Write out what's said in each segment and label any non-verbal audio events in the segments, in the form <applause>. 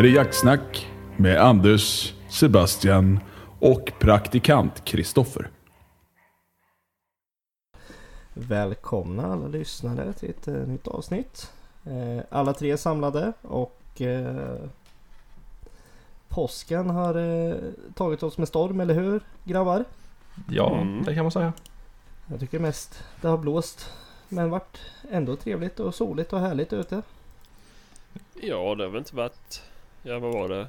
här är Jaktsnack med Anders, Sebastian och praktikant Kristoffer. Välkomna alla lyssnare till ett eh, nytt avsnitt. Eh, alla tre är samlade och eh, påsken har tagit oss med storm, eller hur grabbar? Ja, Mm. det kan man säga. Jag tycker mest det har blåst men varit ändå trevligt och soligt och härligt ute. Ja, det har väl inte varit... Ja, vad var det?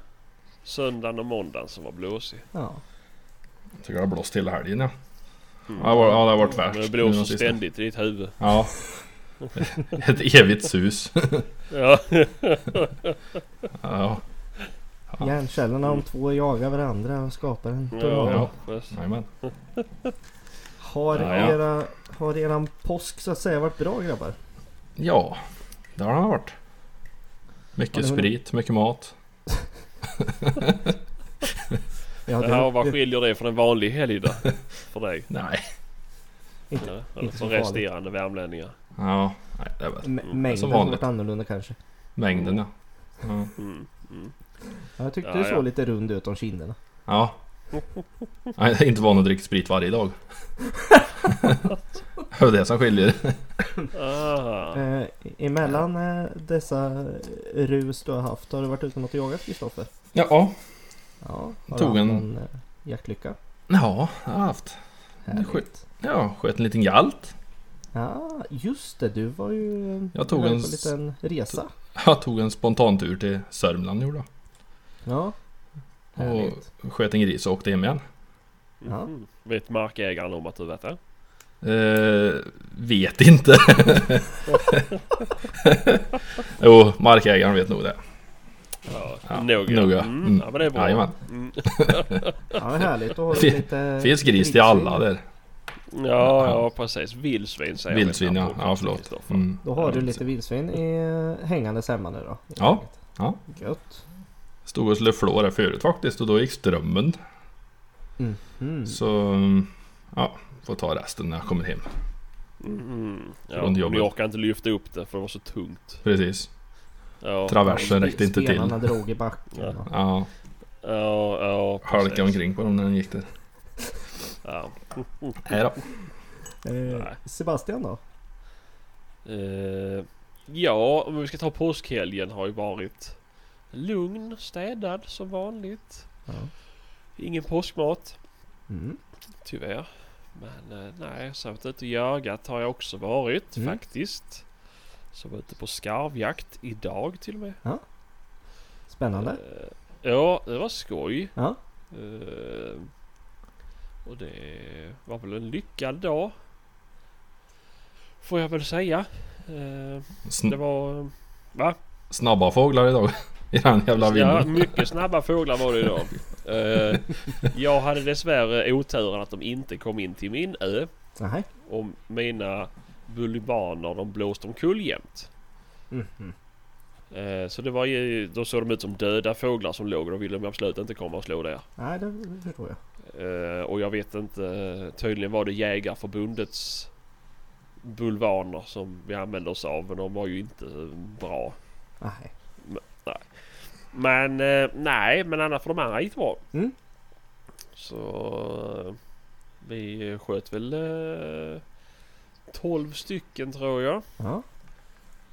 Söndagen och måndagen som var blåsig. Ja, Jag tycker det har blåst hela helgen ja. Mm. Ja, det har- ja, det har varit värst. Men det blåser ständigt i ditt huvud. Ja. <laughs> Ett evigt sus. Ja. Ja. Ja. hjärncellerna de två jagar varandra och skapar en Ja, tornado. Ja. Jajamän. Har, Ja, ja. Era, har eran påsk så att säga varit bra grabbar? Ja, det har det varit. Mycket sprit, mycket mat. <laughs> Ja, Ja, vad skiljer det från en vanlig helg då? För dig? Nej. Inte, eller inte för så farligt. resterande värmlänningar? Ja, nej, det är väl Mm. mängden Som har vanligt. varit annorlunda kanske. mängden ja. Ja. Mm. Mm. Ja, jag tyckte Ja, du såg ja. lite rund ut om kinderna. ja. <laughs> Jag är inte van att dricka sprit varje dag. <laughs> Det är det som skiljer. Ah. Eh, emellan eh, dessa rus du har haft, har du varit ute något och jagat Kristoffer? Ja, Ja, har Tog du haft en- någon eh, jaktlycka? ja, jag har haft. Härligt. Ja, sköt en liten galt. Ja, just det. Du var ju Jag tog en på en liten resa. Jag tog en spontantur till Sörmland gjorde jag. Ja. Härligt. Och sköt en gris och åkte hem igen. Ja. Mhm. Vet markägaren om att du vet det? Eh, vet inte. <laughs> jo, markägaren vet nog det. Ja, Ja, nog nog, ja. Mm. Mm. Ja men det är bra. Jajamän. Mm. <laughs> Ja, härligt. Då har du Fin- lite... Finns gris till alla där. Ja, ja precis. Vildsvin säger Vildsvin ja. på Ja förlåt. Mm. Då har Ja, du lite vildsvin i, hängandes hemma nu då? Ja. Ja. Gött. Stod och skulle flå där förut faktiskt och då gick strömmen. Mm. Så ja, får ta resten när jag kommer hem. Mm. Ja, Från jobbet. ni orkar inte lyfta upp det för det var så tungt. Precis. Ja, Traversen räckte inte till. Spenarna drog i backen. Ja. Ja, ja, ja halkade omkring på dem när den gick där. Ja. Nej då. Eh. Sebastian då? Eh, ja, om vi ska ta påskhelgen har ju varit lugn, städad som vanligt. Ja. Ingen påskmat, Mm. tyvärr. Men eh, nej, så har jag varit ute och jagat har jag också varit Mm. faktiskt. Så var ute på skarvjakt idag till och med. Spännande. Eh, ja, det var skoj. Ja. Eh, och det var väl en lyckad dag. Får jag väl säga. Sn- det var... Va? snabba fåglar idag. <laughs> I den jävla Ja, vinden. mycket snabba fåglar var det idag. <laughs> Eh, jag hade dessvärre oturen att de inte kom in till min ö. Nej. Och mina bulvaner de blåste omkull jämt. Mhm. Eh, så det var ju, då såg de ut som döda fåglar som låg och då ville de absolut inte komma och slå där. Nej, det, det förstår jag. Eh, och jag vet inte, tydligen var det Jägarförbundets bulvaner som vi använde oss av men de var ju inte bra. Nej. Men eh, nej, men annars för de andra gick bra. Mm. Så eh, vi sköt väl eh, 12 stycken tror jag. Ja.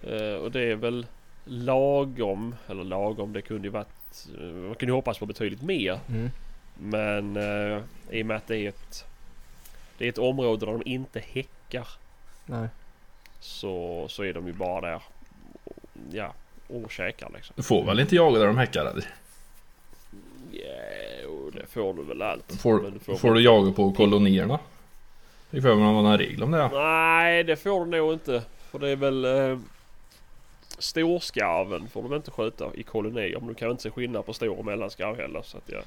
Eh, och det är väl lagom, eller lagom, det kunde ju varit, eh, man kunde ju hoppas på betydligt mer. Mm. Men eh, i och med att det är ett, det är ett område där de inte häckar Nej. så, så är de ju bara där ja, och käkar liksom. Du får väl inte jaga där de häckar? Jo, det får du väl allt. Får, du får, du jaga på kolonierna? Det får man någon regel om det. ja. Nej, det får du nog inte. För det är väl eh, storskarven får väl inte skjuta i kolonier. Men du kan inte se skillnad på stor och mellanskarv heller. Så att jag,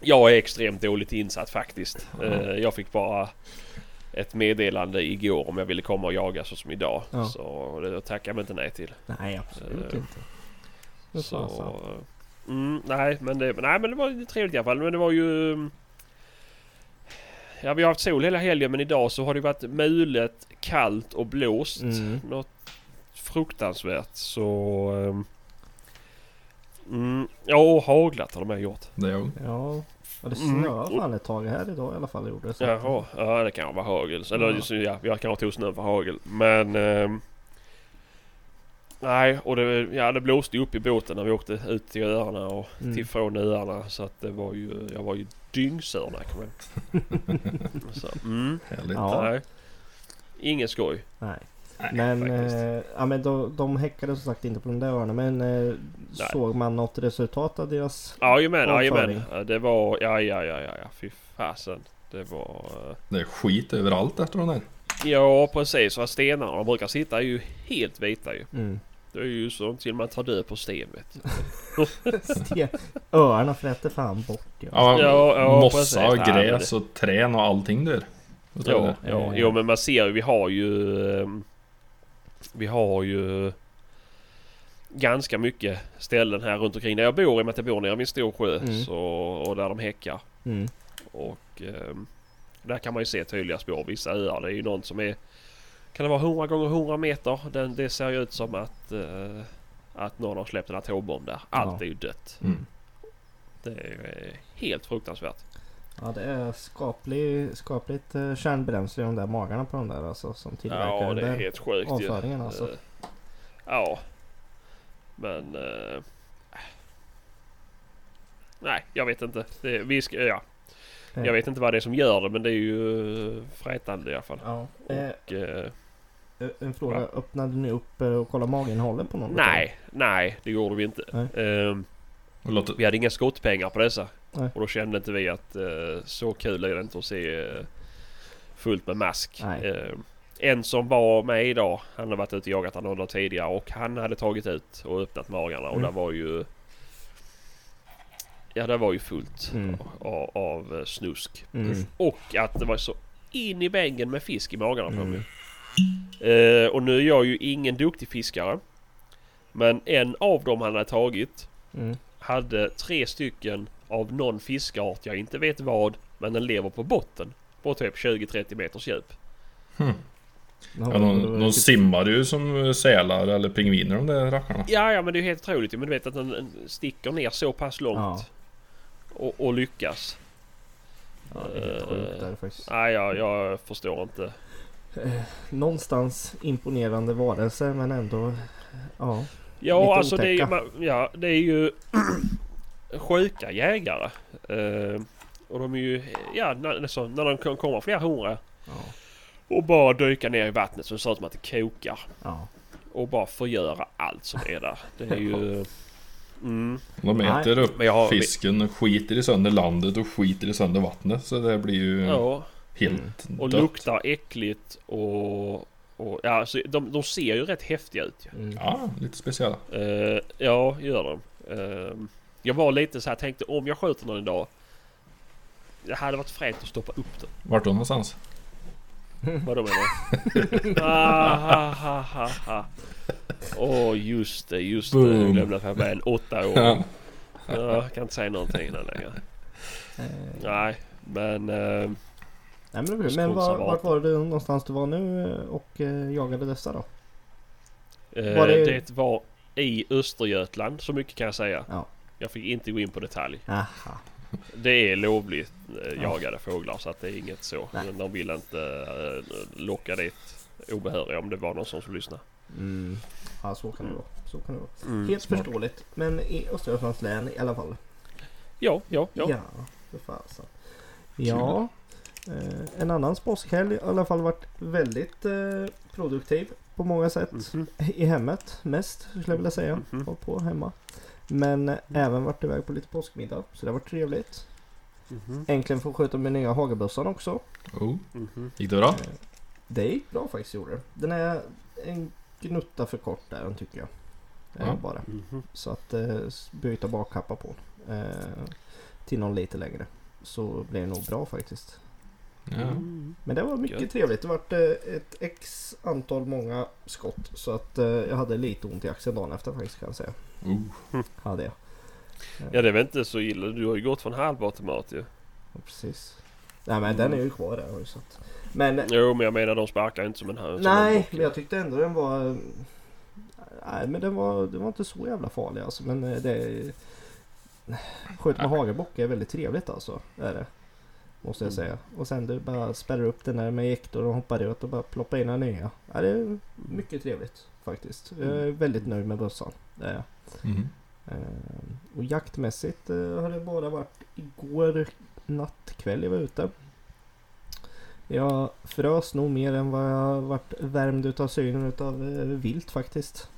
jag är extremt dåligt insatt faktiskt. Eh, jag fick bara ett meddelande igår om jag ville komma och jaga så som idag. Ja. Så det tackar jag inte nej till. Nej, absolut Eh, inte. Men Så, fasen. mm, nej, men det, nej men det var trevligt i alla fall. Men det var ju... Ja vi har haft sol hela helgen men idag så har det varit mulet, kallt och blåst. Mm. Något fruktansvärt så... ehm, Ja, och haglat har de med gjort. Det är jag. Ja. Ja det Mm. snöade fan ett tag här idag i alla fall gjorde det. så Jaha, ja det kan vara hagel. Eller Ja. just, ja, jag kan ta snö för hagel. Men... ehm, nej, och det, ja, det blåste ju upp i båten när vi åkte ut till öarna och Mm. till från öarna. Så att det var ju... Jag var ju dyngsur när jag kom hem. <laughs> så, mm, Härligt. Ja. nej. Ingen skoj. Nej. Nej, Men, eh, ja, men de, de häckade som sagt inte på de där öarna. Men eh, såg man något resultat av deras... Jajamän, Avföring. jajamän. Ja, Det var... Ja, ja, ja, ja, ja. Fy fasen. Det var... eh, Det är skit överallt efter den där. Ja, precis. Och stenarna de brukar sitta är ju helt vita ju. Mm. Det är ju så till man tar död på sten vet. <laughs> Sten- Öarna flätte fan bort. Ja. Ja, Ja, ja, precis. mossa men gräs och trän och allting där. Ja, ja, jo men man ser ju, vi har ju... ehm, Vi har ju ganska mycket ställen här runt omkring där jag bor i och med att jag bor nere vid en stor sjö. Mm. Så, och där de häckar. Mm. Och ehm, där kan man ju se tydliga spår. Vissa öar det är ju någon som är... Kan det vara 100 gånger 100 meter? Den, det ser ju ut som att... eh, att någon har släppt en atombomb där. Allt Ja. är ju dött. Mm. Det är helt fruktansvärt. Ja det är skaplig, skapligt eh, kärnbränsle i de där magarna på de där alltså som tillverkar Ja den det är helt sjukt ju. avföringen alltså. Eh, Ja. Men... eh, nej, jag vet inte. Det, vi ska, ja. Eh, Jag vet inte vad det är som gör det men det är ju uh, frätande i alla fall. Ja. Eh, Och, eh, en fråga, Va? öppnade ni upp eh, och kollade maginnehållet på någon? nej, nej det gjorde vi inte. Låt, vi hade inga skottpengar på dessa. Nej. Och då kände inte vi att eh, så kul är det inte att se eh, fullt med mask. Ehm, en som var med idag, han har varit ute och jagat andra tidigare och han hade tagit ut och öppnat magarna och Mm. det var ju... Ja det var ju fullt Mm. av, av eh, snusk. Mm. Och att det var så in i väggen med fisk i magarna på Mm. Eh, och nu är jag ju ingen duktig fiskare. Men en av dem han hade tagit Mm. hade tre stycken av någon fiskart, jag inte vet vad, men den lever på botten. På typ 20-30 meters djup. ja, Ja, de, de det- simmar ju som sälar eller pingviner de där rackarna. Ja, ja men det är helt otroligt. Men du vet att den sticker ner så pass långt. Ja. Och, och lyckas. Ja, det är helt sjukt där faktiskt. Nej, jag, jag förstår inte. Eh, någonstans imponerande varelser men ändå... Ja. Ja, alltså det är, ju- ja, det är ju <clears throat> sjuka jägare. Eh, och de är ju, ja, när, så, när de kom- kommer flera hundra Ja. och bara dyka ner i vattnet så det ser ut som att det kokar. ja. Och bara förgöra allt som är där. Det är ju... Mm. De Nej. äter upp har- fisken, skiter i sönder landet och skiter i sönder vattnet. Så det blir ju Ja, helt och dött. luktar äckligt och... och ja, alltså, de, de ser ju rätt häftiga ut ju. Mm. Ja, lite speciella. Eh, ja, gör de. Eh, jag var lite så här, tänkte om jag skjuter någon idag. Det hade varit fränt att stoppa upp den. Vart då någonstans? Vadå menar du? <laughs> ah, ha, ha, ha. Åh just det, just det. Boom. Jag glömde att jag var väl åtta år. Ja. Ja, jag kan inte säga någonting där längre. Eh, Nej, men... eh, Nej, men men var, vart var det någonstans du var nu eh, och eh, jagade dessa då? eh, Var det- det... var i Östergötland, så mycket kan jag säga. Ja. Jag fick inte gå in på detalj. Aha. Det är lovligt eh, Ja. jagade fåglar så att det är inget så. Nej. Men de vill inte eh, locka dit obehöriga om det var någon som skulle lyssna. Mm. Ja så kan det vara. Så kan det vara. Mm, Helt smart. förståeligt. Men i Östergötlands län i alla fall. Ja, ja, ja. Ja, för fasen. Ja. Eh, en annan påskhelg i alla fall varit väldigt eh, produktiv på många sätt. Mhm. I hemmet mest skulle jag vilja säga. Mhm. Var på hemma. Men eh, även varit iväg på lite påskmiddag. Så det varit trevligt. Mhm. Äntligen få skjuta med nya hagelbössan också. Oh. Mhm. Gick det bra? Eh, Det gick bra faktiskt gjorde. Den är en gnutta för kort där den tycker jag. Det är Ja. bara. Mhm. Så att eh, byta bakkappa på. Eh, till någon lite längre. Så blir det nog bra faktiskt. Ja. Mm. Men det var mycket Gött. trevligt. Det vart eh, ett x antal många skott. Så att eh, jag hade lite ont i axeln dagen efter faktiskt kan jag säga. Oh. Hade jag. Ja det är väl inte så illa. Du har ju gått från halvautomat ju. Ja, precis. Nej men den är ju kvar där. har jag sett. Men Jo men jag menar de sparkar inte som en höns. nej, men jag tyckte ändå den var... Nej men den var, den var inte så jävla farlig alltså. Men eh, det... skjuta med hagelbock är väldigt trevligt alltså. Är det. Måste jag Mm. säga. Och sen du bara spärrar upp den där med ejektor och hoppar ut och bara ploppar in en nya. Ja, det är mycket trevligt faktiskt. Jag är väldigt nöjd med bössan. Det är jag. Mhm. Eh, och jaktmässigt eh, har det bara varit igår natt kväll jag var ute. Jag frös nog mer än vad jag varit värmd utav synen utav eh, vilt faktiskt.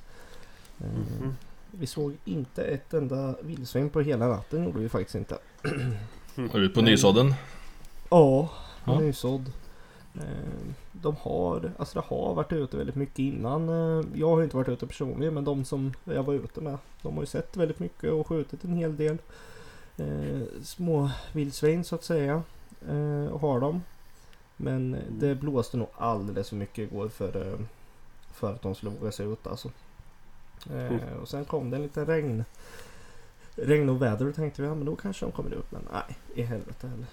Mhm. Vi såg inte ett enda vildsvin på hela natten gjorde vi faktiskt inte. Var du på nysådden? Ja, Ja. nysådd. Eh, De har, alltså det har varit ute väldigt mycket innan. Eh, Jag har inte varit ute personligen men de som jag var ute med. De har ju sett väldigt mycket och skjutit en hel del. Eh, små vildsvin så att säga. Eh, och har de. Men det blåste nog alldeles för mycket igår för, eh, för att de skulle våga sig ut alltså. Eh, och sen kom det en liten regn. Regn och väder och tänkte vi ja men då kanske de kommer ut. Men nej, i helvete heller.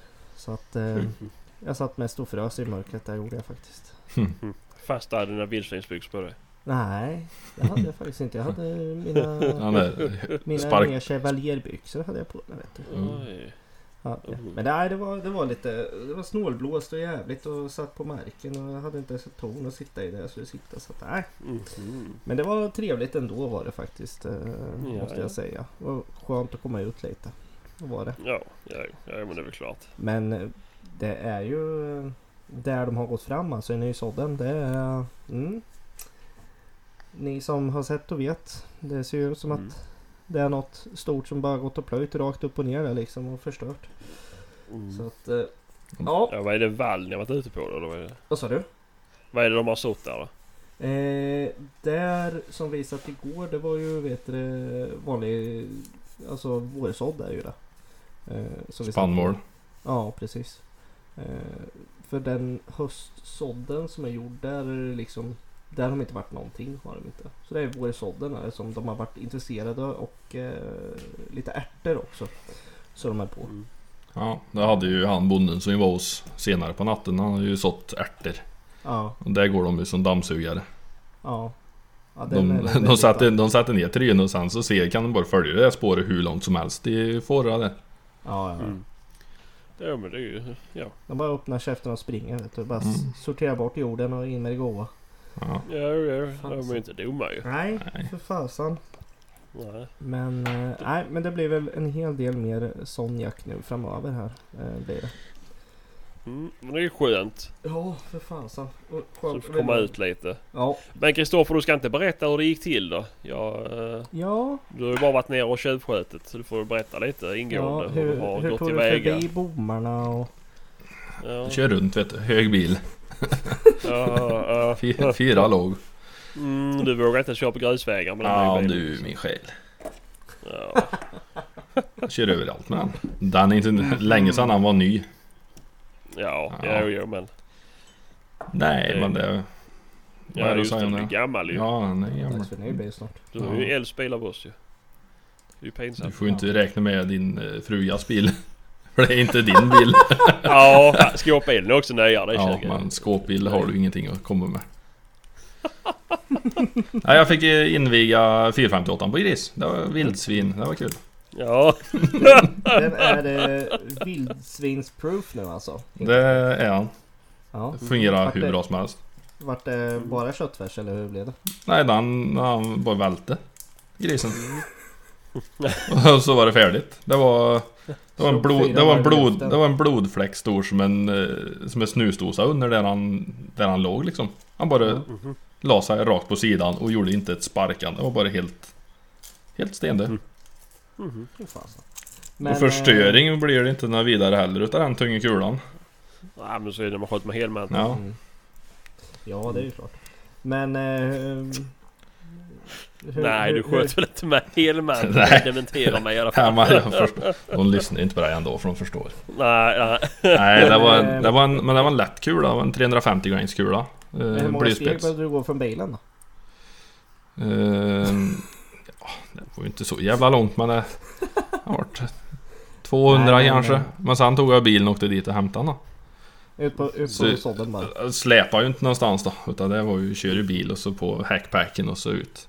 Så att eh, <laughs> jag satt mest och frös i mörkret. Det gjorde jag faktiskt. <laughs> Fastnade dina vildsvinsbyxor på dig. Nej, det hade jag faktiskt inte. Jag hade mina, mina nya chevalierbyxor hade jag på mig. Vet du. Mm. Ja, ja. Mm. Men nej, det var, det var lite det var snålblåst och jävligt och satt på marken och jag hade inte ens ett torn att sitta i där jag skulle sitta. Så att, nej. Mhm. Men det var trevligt ändå var det faktiskt. Eh, Ja, måste ja. jag säga. Det var skönt att komma ut lite. Var det. Ja, ja, ja, men det är väl klart. Men eh, det är ju eh, där de har gått fram alltså i nysådden. Det är... Mm, ni som har sett och vet. Det ser ju ut som Mm. att det är något stort som bara gått och plöjt rakt upp och ner där liksom och förstört. Mm. Så att... eh, Ja, Ja, vad är det vall ni har varit ute på då? eller Vad är det, vad sa du? vad är det de har sått där då? Eh, där som visat igår det var ju vet du, vanlig alltså vårsådd är ju det. Eh. Spannmål. Ja precis. Eh, för den höstsådden som är gjord där är det liksom där har de inte varit någonting har de inte. Så det är vårsådden där som de har varit intresserade och eh, lite ärtor också. Så de är på. Mm. Ja, det hade ju han bonden som var hos senare på natten. Han har ju sått ärtor. Ja, Och där går de ju som dammsugare. ja. ja den är De, de, de sätter ner trynet och sen så ser, kan de bara följa det här spåret hur långt som helst i fåra det. Ja, ja. Mm. Ja men det är ju... Ja. De bara öppnar käften och springer. Vet du. Bara Mm. mm. sortera bort jorden och in med det goa. Ja. Ja, ja, de är ju inte dumma ju. Nej, Nej. för fasen. Nej. Men, eh, nej, men det blir väl en hel del mer sån jakt nu framöver här. Eh, blir det. Mm, men det är ju skönt. Ja, för fasen. Och Så skönt får komma ut lite. Ja. Men Kristoffer du ska inte berätta hur det gick till då? Ja, eh, Ja, du har ju bara varit nere och tjuvskjutit. Så du får berätta lite ingående ja hur, hur, du har hur gått tog du tillväga. förbi bommarna och... Ja, Kör runt vet du, hög bil. ja, ja. <laughs> Fyra, låg. Mm, du vågar inte köra på grusvägar med den Ja bilen. du min själ. Ja. Jag kör överallt med den. Den är inte länge sedan han var ny. Ja, Ja. jo, jo men. Nej Det- men det... Vad Ja, just det. Du är det? gammal ju. Ja han är gammal. Dags för ny bil snart. Du har ju äldst bil av oss ju. Det är ju pinsamt. Du får ju inte räkna med din eh, frugas bil. <laughs> För det är inte din bil. <laughs> Ja, skåpbilen är också nyare. Ja, men skåpbil har du ingenting att komma med. <laughs> Nej, jag fick eh, inviga 458 på gris. Det var vildsvin. Det var kul. Ja, <laughs> Den är eh, vildsvinsproof nu alltså. Det är han. Ja. Det fungerar Vart hur det- bra som helst. Vart det bara köttfärs eller hur blev det? Nej, den, han bara välte grisen. <laughs> Och så var det färdigt. Det var... Det var, en blod, det, var en blod, det var en blodfläck stor som en, eh, som en snusdosa under där han, där han låg liksom. Han bara. Mhm. la sig rakt på sidan och gjorde inte ett sparkande. Det var bara helt... Helt stendöd. Mm. Fy fasen. och eh, förstöring blir det inte några vidare heller utav den tunga kulan. Ja, men så är det när man skjuter med helmantel. Ja. Mm. Ja, det är ju klart. Men... Eh, hur- Nej, du sköt väl inte med helmantel? <laughs> Nej. Det dementerar mig i alla <laughs> fall. men jag förstår. De lyssnar inte på det ändå för de förstår. Nej, nej. <laughs> Nej, det var, Men, en, det var en, men det var en lätt kula. Det var en 350 grains kula. Men Eh, hur många steg behövde du gå från bilen då? Ja, det var ju inte så jävla långt men det har varit <laughs> 200 Nej, kanske. nej. Men sen tog jag bilen och åkte dit och hämtade den. Ut på, ut Så- på sådden bara? Jag släpade ju inte någonstans då. Utan det var ju kör i bil och så på hackpacken och så ut.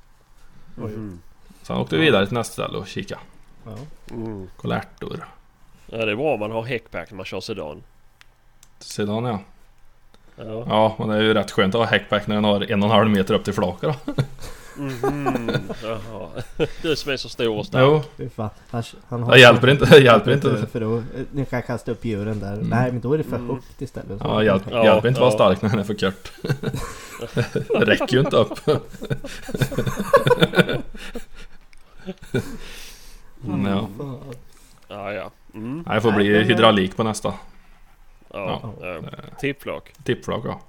Mhm. Sen åkte vi vidare till nästa ställe och kika. Ja. Mm. Kolertor. Ja det är bra om man har häckpack när man kör sedan. Sedan ja. Ja. Ja, men det är ju rätt skönt att ha häckback när den har en och en halv meter upp till flaket då. <laughs> Mhm. Jaha. Du som är så stor och stark. Jo, Fy fan. Han, han det hjälper inte. Det hjälper inte. För, då, ni kan kasta upp djuren där. Mm. Nej men då är det för Mm. högt istället. Ja, hjälp, Ja, hjälper inte att vara ja. stark när den är för kort. <laughs> Det räcker ju inte upp. Mm, ja. Fan. Ja ja. Mm. Nej, det får bli men- hydraulik på nästa. Ja. Ja. ja. Tippflak. Tippflak ja.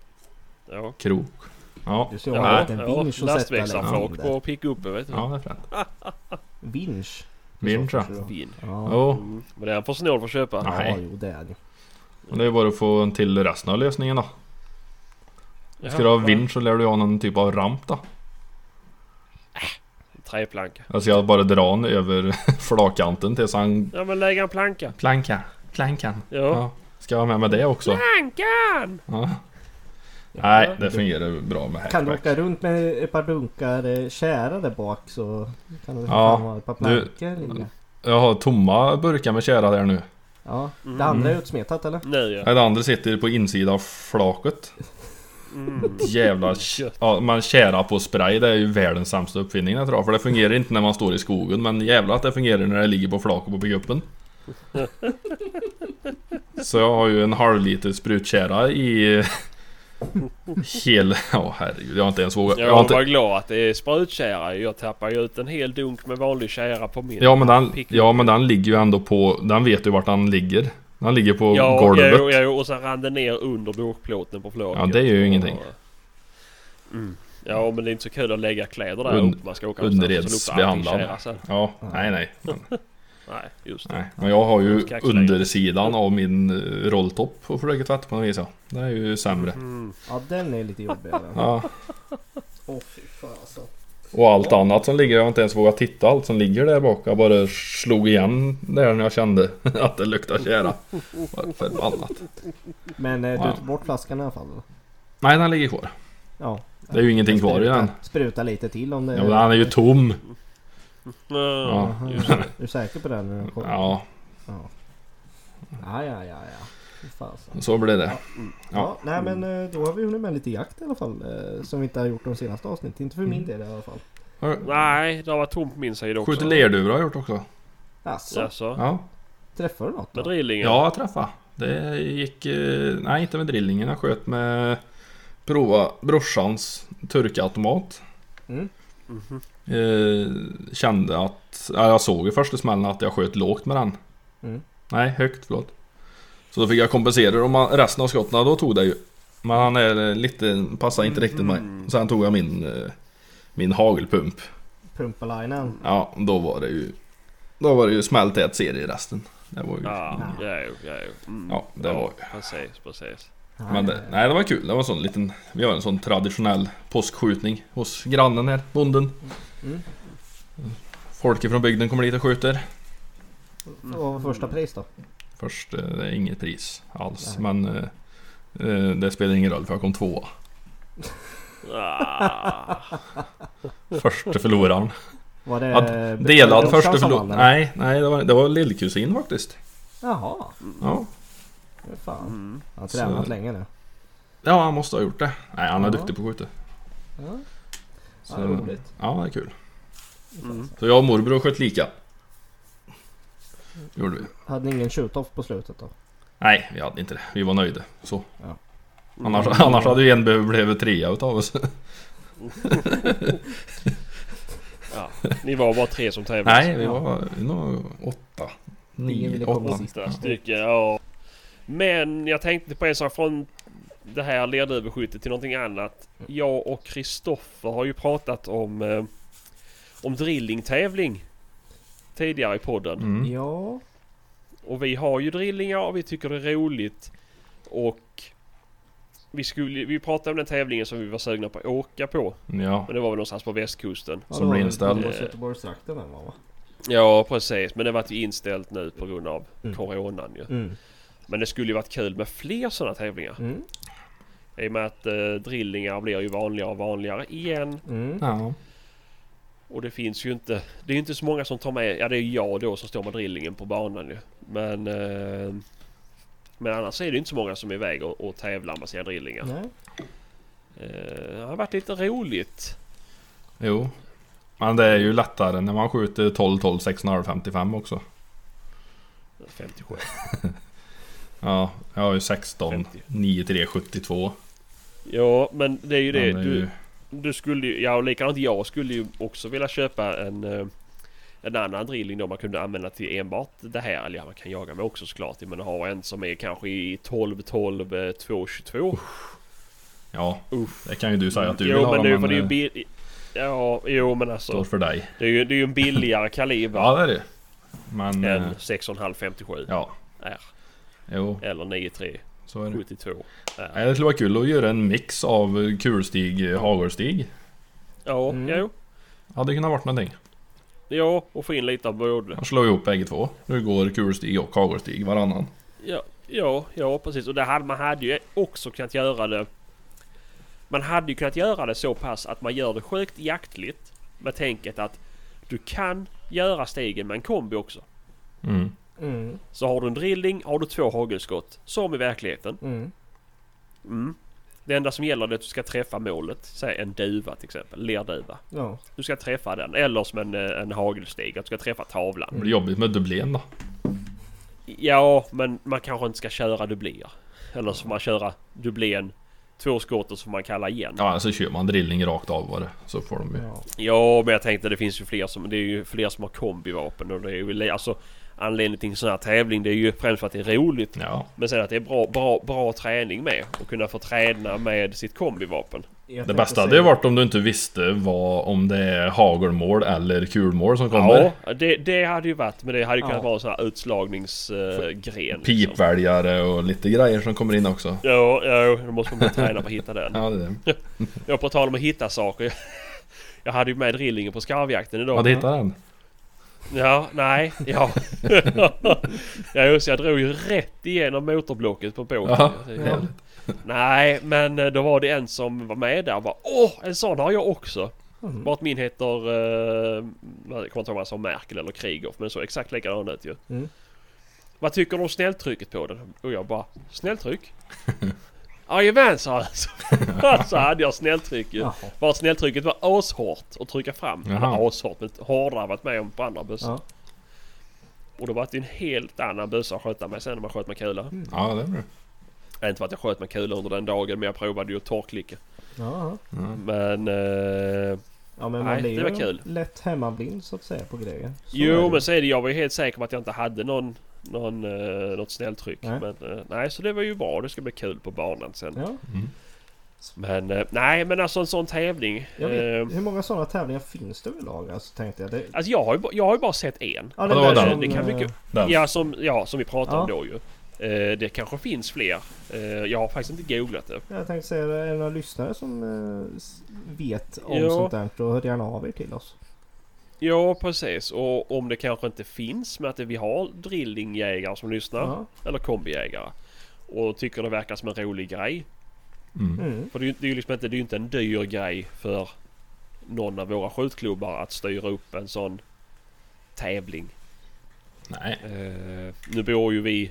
Ja. Krok. Ja, Du ser Ja, Nej. en ja. vinsch att sätta Lastväxlarflak liksom. på pickupen vet du. ja det är fränt. <laughs> Vinsch? Vinsch ja. Vin. Ja. Mm. Men det är han för snål för att köpa. Ja. Ja, Nej. jo det är det ju. och det är bara att få en till resten av lösningen då. Jaha, Ska du ha vinsch så lär du ha någon typ av ramp då. Träplanka. Alltså jag bara dra den över <laughs> flakkanten tills han... Ja men lägga en planka. Planka. Plankan. Ja. Ja. Ska jag ha med mig det också? Plankan! Ja. Nej, det fungerar bra med Kan du åka runt med ett par dunkar eh, tjära där bak så kan du Ja, fan ha ett par du- plankor liggande. Jag har tomma burkar med tjära där nu. Ja, Mm. det andra är utsmetat eller? Nu ja. Nej, Det andra sitter på insidan av flaket. Mm. Jävla... <laughs> Ja, man kärar på spray, det är ju världens sämsta uppfinning jag tror. För det fungerar inte när man står i skogen, men jävlar att det fungerar när det ligger på flaket på pickupen. <laughs> Så jag har ju en halv liter sprutkära i... Hel... Ja herregud, jag har inte ens vågat... Jag Jag inte... var glad att det är sprutkära. Jag tappar ju ut en hel dunk med vanlig kära på min. Ja men, den, ja men den ligger ju ändå på... Den vet ju vart den ligger. Den ligger på Ja, golvet. ja, ja, och sen rann det ner under bokplåten på flaket. Ja, det gör ju ingenting. Mm. Ja men det är inte så kul att lägga kläder där Und- uppe. Man ska åka och underredsbehandlad. Ja, nej nej. Men, <laughs> Nej, just det. nej. Men jag har ju undersidan av min eh, rolltopp och försöker tvätta på något vis ja. Det är ju sämre. Mm. Ja den är lite jobbigare. Ja. <laughs> Åh fy fan alltså. Och allt annat som ligger, jag har inte ens vågat titta allt som ligger där bak. Jag bara slog igen där när jag kände <laughs> att det luktar tjära. Vad Förbannat. Men eh, du tog bort flaskan i alla fall? eller? Nej, den ligger kvar. Ja. Det är ju ingenting kvar i Spruta- den. Spruta lite till om det Ja, men den är ju tom. Ja. Just Är du säker på den? när den kommer? Ja, Ja. Ja, ja, ja, ja. Så blir det. Ja. Ja. nej men eh, då har vi hunnit med lite jakt i alla fall. eh, Som vi inte har gjort de senaste avsnitten. Inte för min Mm. del i alla fall. Nej, det har varit tomt på min sida också. Skjutit lerduvor har jag gjort också. Alltså, Jaså? Ja, träffade du något Med då? drillingen? ja jag träffade. Det gick... eh, Nej, inte med drillingen. Jag sköt med... Prova brorsans turkautomat. Mm. Mhm. Eh, kände att... Ja, jag såg i första smällen att jag sköt lågt med den. Mm. Nej, högt förlåt. Så då fick jag kompensera om resten av skotten, då tog det ju. Men han är lite, passar inte riktigt mig. Mhm. Sen tog jag min, eh, min hagelpump. Pumpalinen. Ja, då var det ju... Då var det ju smälltät serie resten. Det var ju... Ja, ja, ja. Mm. Ja, det var ju... Precis, precis. Men det, nej, det var kul. Det var en sån liten... Vi har en sån traditionell påskskjutning hos grannen här, bonden. Mm. Folk från bygden kommer dit och skjuter. Vad var första pris då? Först, eh, det är inget pris alls. Nej. Men eh, eh, det spelar ingen roll för jag kom tvåa. Ah. <laughs> Första förloraren. Var det... Eh, delad första förloraren. Nej, nej det var, det var lillkusin faktiskt. Jaha. Ja. det Fan. Mm. Han har tränat Så- länge nu. ja, han måste ha gjort det. Nej, han är Ja. duktig på att skjuta. Ja. Så, Ja, roligt. Ja, det är kul. Mm. Så jag och morbror sköt lika. Gjorde vi. Hade ni ingen shoot-off på slutet då? Nej, vi hade inte det. Vi var nöjda. Så. Ja. Annars, annars hade ju en blivit trea utav oss. Ja, ni var bara tre som tävlade. Nej, vi var nog åtta. Nio. Åtta stycken, ja. Men jag tänkte på en sak från det här lerduveskyttet till någonting annat. Jag och Kristoffer har ju pratat om eh, om drillingtävling tidigare i podden. Mm. Ja. Och vi har ju drillingar och vi tycker det är roligt. Och vi, skulle, vi pratade om den tävlingen som vi var sugna på att åka på. Ja. Men det var väl någonstans på västkusten. Ja, Som blir inställd. Göteborgs- Göteborgstrakten va? Ja precis, men det vart ju inställt nu på grund av Mm. coronan ju. Mm. Men det skulle ju varit kul med fler sådana tävlingar. Mm. I och med att eh, drillningar blir ju vanligare och vanligare igen. Mm. Ja. Och det finns ju inte, det är ju inte så många som tar med, ja det är jag då som står med drillingen på banan ju. Men, eh, men annars är det inte så många som är iväg och, och tävlar med sina drillingar. Nej. Eh, det har varit lite roligt. Jo. Men det är ju lättare när man skjuter 12, 12, 6,5, 55 också. 57. <laughs> Ja, jag har ju 16, 50. 9, 3, 72. Ja men det är ju det. Men är Du, ju- du skulle ju, ja och likadant jag skulle ju också vilja köpa en eh, en annan drilling då man kunde använda till enbart det här. Eller ja, man kan jaga med också såklart. Men ha en som är kanske i 12, 12, eh, 2, 22. Ja, Uff. det kan ju du säga att du jo vill ha men, nu, för det är ju eh, bil- Ja, jo men står alltså. för dig. Det är ju, det är ju en billigare kaliber Ja det är det. Men... än eh, 6,5 57 Ja. R. Jo, Eller 9,3 så är det. 72 R. Nej, Det skulle vara kul att göra en mix av kulstig, eh, hagelstig. Ja, Mm. jo. Hade kunnat varit någonting. Ja, och få in lite av både. Slår ihop bägge två. Nu går kulstig och hagelstig varannan. Ja, ja, ja precis. Och det hade, man hade ju också kunnat göra det. Man hade ju kunnat göra det så pass att man gör det sjukt jaktligt. Med tänket att du kan göra stegen med en kombi också. Mm. Mm. Så har du en drilling har du två hagelskott. Som i verkligheten. Mm. Mm. Det enda som gäller är att du ska träffa målet. Säg en duva till exempel. Lerduva. Ja. Du ska träffa den. Eller som en, eh, en hagelstig. Att du ska träffa tavlan. Det blir jobbigt med dubblén då. Ja, men man kanske inte ska köra dubbler. Eller så får man köra dubblén. Två skott och så får man kalla igen. Ja, så kör man drilling rakt av bara. Så får de ju. ja. Ja, men jag tänkte det finns ju fler som... Det är ju fler som har kombivapen och det är ju alltså... Anledningen till en sån här tävling det är ju främst för att det är roligt. Ja. Men sen att det är bra, bra, bra träning med. Och kunna få träna med sitt kombivapen. Jag Det bästa hade ju varit om du inte visste vad, om det är hagelmål eller kulmål som kommer. Ja, det, det hade ju varit. Men det hade ju kunnat Ja. vara en sån här utslagningsgren. liksom. Pipväljare och lite grejer som kommer in också. Ja, ja, då måste man börja träna på att hitta den. <laughs> Ja, det är det. Jag på tal om att hitta saker. Jag hade ju med drillingen på skarvjakten idag. Ja, du hittade den? Ja, nej, ja. <laughs> ja just jag drog ju rätt igenom motorblocket på båten. Ja, Ja. Nej, men eh, då var det en som var med där och bara Åh, en sån har jag också! Mm. Bara att min heter, uh, jag kommer inte ihåg om Merkel eller Krigoff, men så exakt likadan ut ju. Mm. Vad tycker du om snälltrycket på den? Och jag bara, snälltryck? <laughs> Jajamän sa han. Så- <laughs> Så hade jag snälltryck ju. Bara snälltrycket var ashårt att trycka fram. Eller ashårt, men hårdare varit med om på andra bussar. Ja. Och då var det en helt annan bössa att skjuta med sen när man sköt med kula. Ja, det är. Äh, Inte för att jag sköt med kula under den dagen men jag provade ju att torrklicka. Ja, ja. Men... Eh, ja men man Nej, blir det var ju kul. lätt hemmablind så att säga på grejer. Så jo men så är det. Jag var ju helt säker på att jag inte hade någon... Någon, eh, något snälltryck. Nej. Men eh, nej så det var ju bra. Det ska bli kul på banan sen. Ja, Men eh, nej men alltså en sån tävling. jag Eh, vet, hur många sådana tävlingar finns det överlag? Alltså tänkte jag. Det, alltså jag har, ju, jag har ju bara sett en. ja, det som, Det kan eh, mycket- Den. Ja som, ja, som vi pratade om Ja. då ju. Eh, det kanske finns fler. Eh, jag har faktiskt inte googlat det. Jag tänkte säga, är det några lyssnare som eh, vet om Ja. sånt där? Då hör gärna av er till oss. Ja precis och om det kanske inte finns men att vi har drillingjägare som lyssnar. Ja. Eller kombijägare. Och tycker det verkar som en rolig grej. Mm. Mm. För det är ju liksom inte, det är inte en dyr grej för någon av våra skjutklubbar att styra upp en sån tävling. Nej. Eh, nu bor ju vi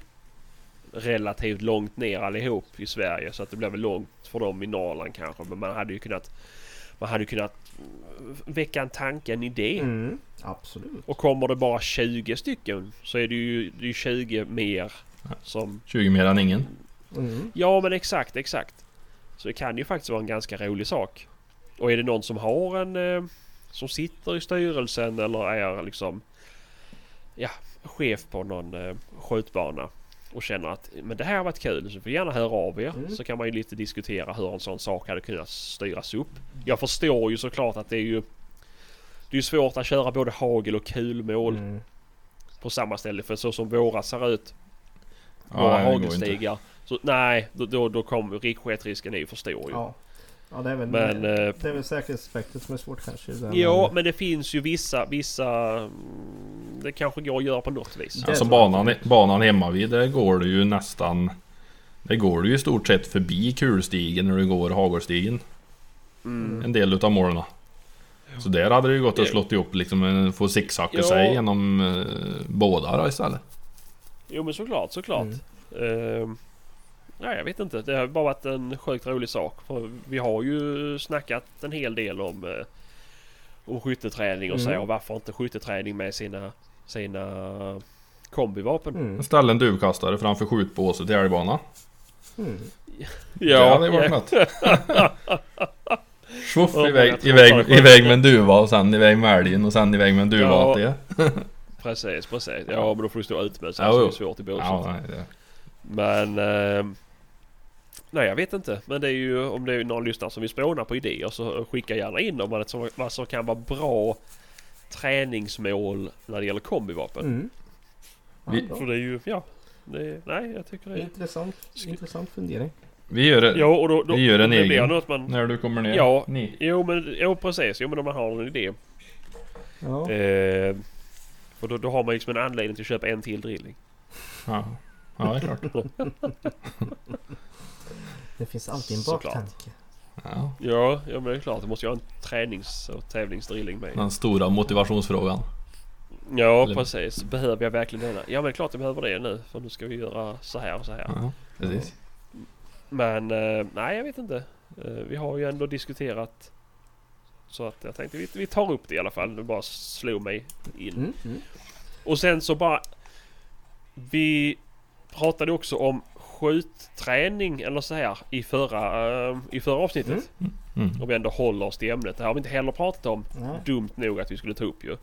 relativt långt ner allihop i Sverige så att det blir väl långt för dem i Norrland kanske. Men man hade ju kunnat man hade ju kunnat väcka en tanke, en idé. Mm. Absolut. Och kommer det bara 20 stycken så är det ju, det är ju 20 mer som... 20 mer än ingen. Mm. Ja men exakt, exakt. Så det kan ju faktiskt vara en ganska rolig sak. Och är det någon som har en... Eh, som sitter i styrelsen eller är liksom... Ja, chef på någon eh, skjutbana. Och känner att men det här har varit kul så får gärna höra av er. Mm. Så kan man ju lite diskutera hur en sån sak hade kunnat styras upp. Jag förstår ju såklart att det är ju... Det är svårt att köra både hagel och kulmål Mm. på samma ställe. För så som våra ser ut, Ja, våra inte. hagelstigar. Så nej, då, då, då kommer risksketrisken är ju för stor ju. Ja. Ja, det är väl, Men, det eh, är väl säkerhetsaspektet som är svårt kanske. Ja, men- det finns ju vissa, vissa... mm, Det kanske går att göra på något vis. Det Alltså banan, banan hemma vid där går du ju nästan... Det går du ju i stort sett förbi kulstigen när du går hagelstigen. Mm. En del utav målen. Så där hade det ju gått att slått ihop liksom, en- få zigzacka Ja. sig genom eh, båda då istället. Jo men såklart, såklart. Mm. Ehm, nej jag vet inte. Det har bara varit en sjukt rolig sak. För vi har ju snackat en hel del om, eh, om skytteträning och så Mm. och varför inte skytteträning med sina, sina kombivapen. Mm. Ställa en duvkastare framför skjutbåset i älgbana. Mm. det hade ju varit ja. något. <laughs> Tjoff Ja, iväg, iväg, iväg med en duva och sen iväg med älgen och sen iväg med en duva Ja. till. Precis, precis. Ja men då får du stå ut med så Ja, det är svårt i båset. Ja, nej, det. Men... ehm, nej jag vet inte. Men det är ju om det är någon lyssnare som vill spåna på idéer så skicka gärna in om vad som, vad som kan vara bra träningsmål när det gäller kombivapen. Mm. Ja. För det är ju, ja. Det, nej jag tycker det är... Intressant, Sk- intressant fundering. Vi gör Ja och då... då Vi gör en det egen. något man... när du kommer ner. Ja. Ni. Jo men, jo precis. Jo men om man har en idé. Ja. Eh, för då, då har man liksom en anledning till att köpa en till drilling. Ja. Ja, det är klart. <laughs> Det finns alltid en Såklart. baktanke. Ja. Ja, ja men det är klart. Det måste ju ha en tränings och tävlingsdrilling med. Den stora motivationsfrågan. Ja Eller- precis. Behöver jag verkligen denna? Ja men det är klart jag behöver det nu. För nu ska vi göra så här och så här. Ja, precis. Men eh, nej jag vet inte. Eh, vi har ju ändå diskuterat. Så att jag tänkte vi, vi tar upp det i alla fall. Det bara slog mig in. Mm. Mm. Och sen så bara... Vi pratade också om skjutträning eller så här i förra, eh, i förra avsnittet. Mm. Om vi ändå håller oss till ämnet. Det har vi inte heller pratat om. Nej. Dumt nog att vi skulle ta upp ju.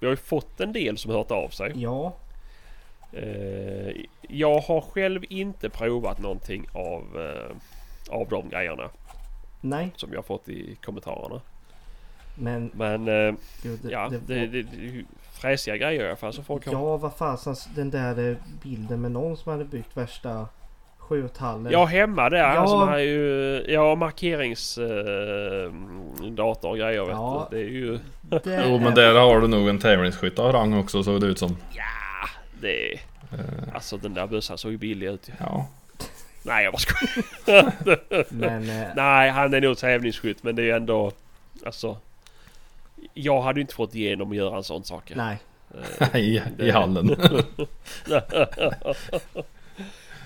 Vi har ju fått en del som hört av sig. Ja. Eh, jag har själv inte provat någonting av, eh, av de grejerna Nej. som jag har fått i kommentarerna. Men Men eh, gud, det, ja, det, det, det, det är ju fräsiga grejer i alla fall som folk har. Ja, vad fasen den där eh, bilden med någon som hade byggt värsta skjuthallen. Ja hemma där. Ja. Som har ju ja, markeringsdator eh, och grejer vet Ja. du. Det är ju... Det Jo men är- där har du nog en tävlingsskytt av rang också såg det ut som. Ja, det... Eh, Alltså den där bössan såg ju billig ut ju. Ja. Nej jag bara skojar. <laughs> Men eh, Nej han är nog tävlingsskytt men det är ju ändå... Alltså... Jag hade inte fått igenom att göra en sån sak. nej. Eh, <laughs> I, i hallen. <laughs>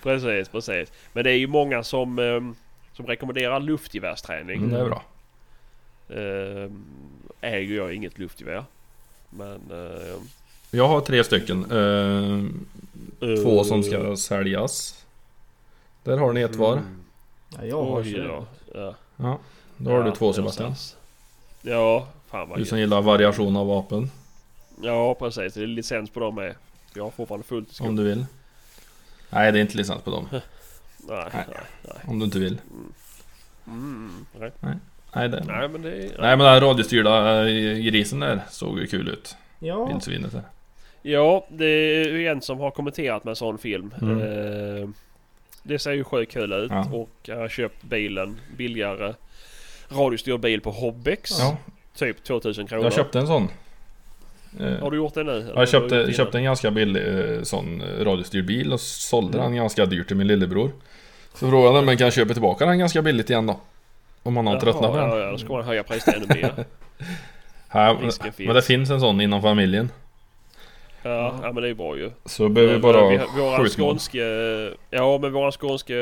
precis, precis. Men det är ju många som, ehm, som rekommenderar luftgevärsträning. Mm, det är bra. Ehm, äger jag inget luftgevär. Men... ehm, Jag har tre stycken. Två som eh, ska säljas. Där har ni ett var. mm. Ja, jag har Oj. Ja. Ja. Då har Ja, du två Sebastian. Ja, fan vad Du som gillar variation av vapen. Ja precis, det är licens på dem med. Jag har fortfarande fullt i Om du vill. Nej det är inte licens på dem. <laughs> Nej, Nej. nej, nej. Om du inte vill. Mm, nej. Nej, det... nej men det är... Nej men den här radiostyrda eh, grisen där såg ju kul ut. Ja. Vildsvinet där. Ja, det är ju en som har kommenterat med en sån film. Mm. Eh, det ser ju sjukt kul ut Ja. och jag har köpt bilen billigare. Radiostyrd bil på Hobbex. Ja, Typ 2000 kronor. jag köpte en sån. Eh, Har du gjort det nu? har Jag köpte, köpte en ganska billig eh, sån eh, radiostyrd bil och sålde den ganska dyrt till min lillebror. Så frågade han om jag kan köpa tillbaka den ganska billigt igen då. Om man har innan? tröttnat på Jaha, den. Ja, ja, då ska man höja priset ännu mer. <laughs> Ja, men, det finns en sån inom familjen. Ja, ja men det är bra ju. Så behöver vi bara vi skjutmål. skånske... Ja men våran skånske...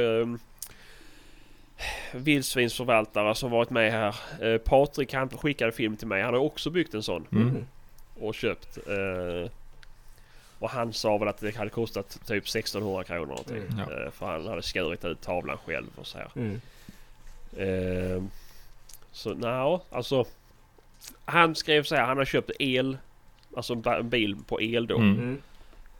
Vildsvinsförvaltare som varit med här. Eh, Patrik han skickade film till mig. Han har också byggt en sån. Mm. Och köpt. Eh, och han sa väl att det hade kostat typ 1600 kronor någonting. Mm. Ja. Eh, för han hade skurit ut tavlan själv och så här. Mm. Eh, så nej, alltså. Han skrev så här. Han har köpt el. Alltså en bil på el då. Mm.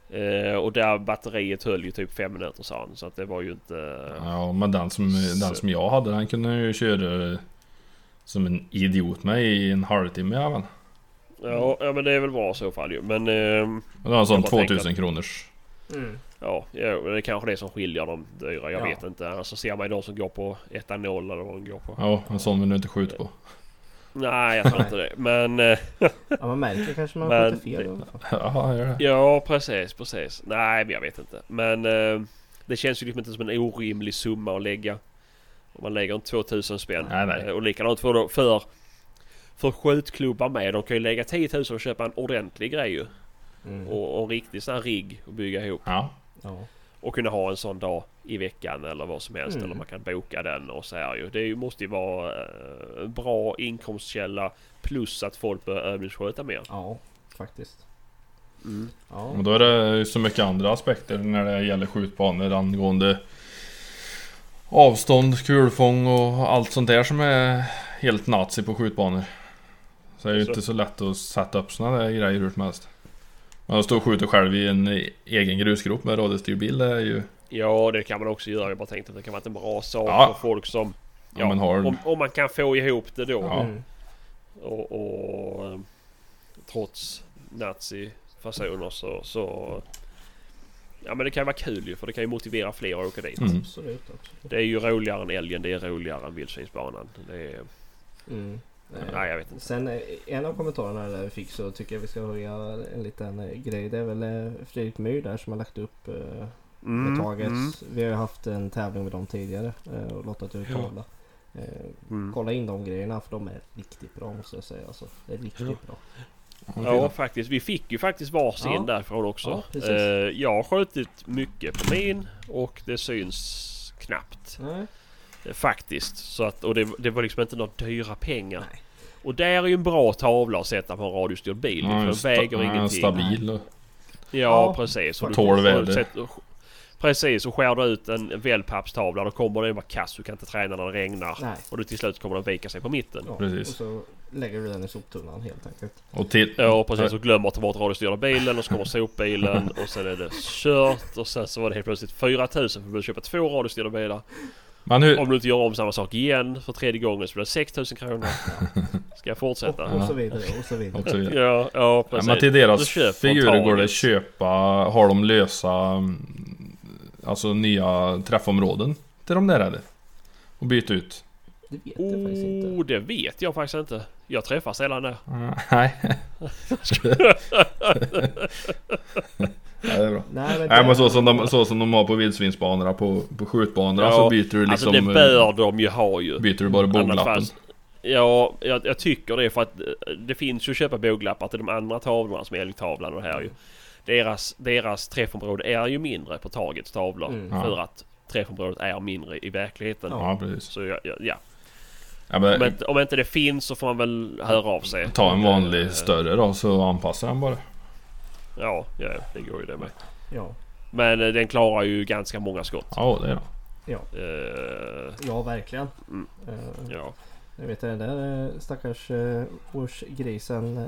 Eh, och där batteriet höll ju typ fem minuter sa han. Så att det var ju inte... Ja men den som, den som jag hade den kunde ju köra som en idiot med i en halvtimme även. Ja, ja men det är väl bra i så fall ju. Men Och det var en sån Jag bara tänkte 2000 kronors. Mm. ja, ja, det är kanske det som skiljer dem dyra. Jag Ja. vet inte. Annars så ser man ju de som går på etanol eller vad de går på. Ja, en sån vill du inte skjuta på. Nej, jag tror inte det. Men eh, Ja man märker kanske man skjuter fel fall. <laughs> Ja, det. ja, precis, precis. Nej, men jag vet inte. Men eh, det känns ju liksom inte som en orimlig summa att lägga. Om man lägger en 2000 spänn. Nej, nej. Eh, Och likadant för, för för skjutklubbar med. De kan ju lägga 10 000 och köpa en ordentlig grej ju. Mm. Och, och en riktig sån här rigg att bygga ihop. Ja. Ja. Och kunna ha en sån dag i veckan eller vad som helst. Mm. Eller man kan boka den och så här ju. Det måste ju vara eh, en bra inkomstkälla. Plus att folk börjar övningssköta mer. ja, faktiskt. Mm. Ja. Och då är det ju så mycket andra aspekter när det gäller skjutbanor angående avstånd, kulfång och allt sånt där som är helt nazi på skjutbanor. Så det är ju Så. inte så lätt att sätta upp såna där grejer hur som helst. Man står och skjuter själv i en egen grusgrop med radiostyrd bil, det är ju... Ja det kan man också göra. Jag bara tänkte att det kan vara en bra sak Ja. för folk som... Ja, men har... om, om man kan få ihop det då. Ja. Mm. Och, och eh, trots nazi-fasoner så, så... Ja men det kan vara kul ju för det kan ju motivera fler att åka dit. Mm. Absolut, absolut. Det är ju roligare än älgen, det är roligare än vildsvinsbanan. Det är... Mm. Nej jag vet inte. Sen eh, en av kommentarerna där vi fick så tycker jag vi ska höja en liten eh, grej. Det är väl Fredrik Myhr där som har lagt upp med taget. mm, Vi har ju haft en tävling med dem tidigare eh, och lottat ut Ja. tavla. Eh, mm. kolla in de grejerna för de är riktigt bra måste jag säga. Alltså, det är riktigt Ja. bra. Ja faktiskt. Vi fick ju faktiskt varsin Ja. därifrån också. Ja. Eh, jag har skjutit mycket på min och det syns knappt. Nej. Eh, Faktiskt. Så att, och det, det var liksom inte några dyra pengar. Nej. Och där är ju en bra tavla att sätta på en radiostyrd bil. Ja, för den väger ja, ingenting. Stabil och... Ja, Ja, precis. Och du- tål och väder. sätter- Precis, och skär du ut en wellpappstavla då kommer den vara kass. Du kan inte träna när det regnar. Nej. Och då till slut kommer den vika sig på mitten. Ja, Precis. Och så lägger du den i soptunnan helt enkelt. Och till... Ja precis, och glömmer att ta bort radiostyrda bilen och så kommer sopbilen <laughs> och sen är det kört och sen så var det helt plötsligt 4000 för att köpa två radiostyrda bilar. Men hur... Om du inte gör om samma sak igen för tredje gången så blir det 6000 kronor. <laughs> Ska jag Och, fortsätta? och så vidare och så vidare. Också, ja. Ja, ja Ja, precis. men till Du deras figurer går det att köpa, har de lösa Alltså nya träffområden till de där eller? Och byta ut? Det vet jag faktiskt inte. Oh, det vet jag faktiskt inte. Jag träffar sällan där. Mm, <laughs> Nej. <laughs> ja, det är bra. Nej men, Nej men så som de, så som de har på vildsvinsbanorna på, på skjutbanorna Ja, så byter du liksom... alltså det bör de ju ha ju. Byter du bara fall- Ja, jag, jag tycker det för att eh, det finns ju att köpa båglappar till de andra tavlorna som är älgtavlan och här ju. Deras, deras träffområde är ju mindre på Targets tavlor. Mm. Ja. För att träffområdet är mindre i verkligheten. Ja precis. Så ja, ja, ja. Ja, men, Om, inte, om inte det finns så får man väl höra av sig. ta en vanlig Eh, större då så anpassar den bara. Ja, ja, det går ju det med. Ja, Men eh, den klarar ju ganska många skott. Ja det är det. ja, Eh, ja verkligen. Mm. Eh, ja. Jag vet den där stackars uh, årsgrisen uh,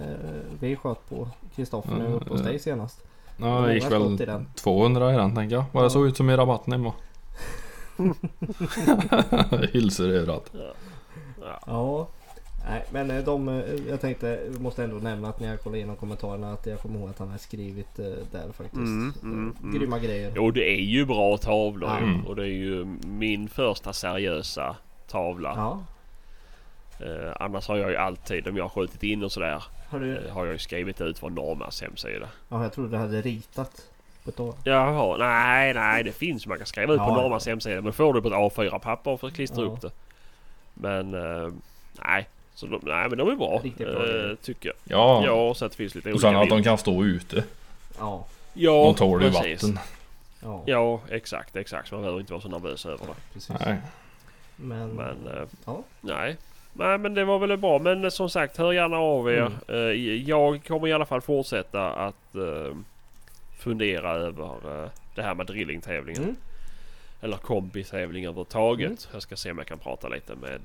vi sköt på Kristoffer vi var uppe hos Mm, dig senast. Ja det gick skott i väl den. 200 i den tänker jag. Vad det Ja. såg ut som <laughs> i rabatten hemma. Hylsor överallt. ja. Ja. Nej men eh, de, eh, jag tänkte, jag måste ändå nämna att när jag kollade igenom kommentarerna att jag kommer ihåg att han har skrivit eh, där faktiskt. Mm, mm, mm. Grymma grejer. Jo det är ju bra tavlor. Mm. Och det är ju min första seriösa tavla. Ja. Eh, annars har jag ju alltid, om jag har skjutit in och sådär, Har du, eh, har jag ju skrivit ut från Normas hemsida. ja jag trodde du hade ritat. På ett år. Jaha, nej nej det finns man kan skriva ut på Ja. Normas hemsida. Men får du på ett A4-papper för att klistra Ja. upp det. Men eh, nej. Så de, nej men de är bra. Riktigt bra eh, tycker jag. Ja. Ja, så att det finns lite och sen att de kan stå ute. Ja. Ja, De tål ju precis. vatten. Ja. Ja, exakt, exakt. Man behöver inte vara så nervös över det. Precis. Nej. Men, Men eh, ja. nej. Nej men det var väl bra. Men som sagt, hör gärna av er. Mm. Eh, jag kommer i alla fall fortsätta att eh, fundera över eh, det här med drillingtävlingen. Mm. Eller kombitävling överhuvudtaget. Mm. Jag ska se om jag kan prata lite med,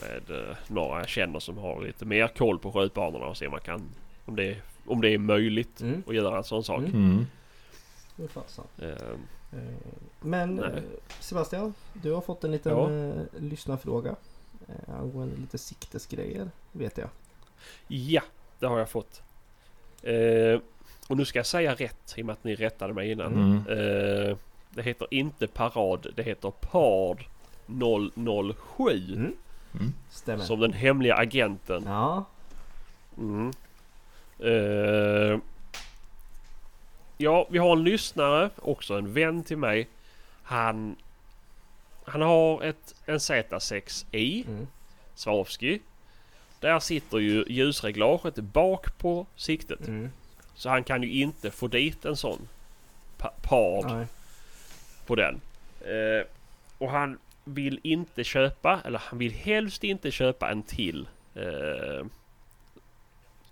med några jag känner som har lite mer koll på skjutbanorna och se om man kan om det, om det är möjligt Mm. att göra en sån sak. Mm. Det är fasen. Eh, Men Nej. Sebastian, du har fått en liten Ja. lyssnarfråga. Eh, angående lite siktesgrejer, vet jag. Ja, det har jag fått. Eh, och nu ska jag säga rätt i och med att ni rättade mig innan. Mm. Eh, det heter inte Parad, det heter PARD 007. Mm. Mm. Stämmer. Som den hemliga agenten. Ja. Mm. Eh, ja, vi har en lyssnare, också en vän till mig. Han, han har ett, en Z6i Mm. Swarovski. där sitter ju ljusreglaget bak på siktet. Mm. Så han kan ju inte få dit en sån pa- pard Nej. på den. Eh, och han vill inte köpa, eller han vill helst inte köpa en till eh,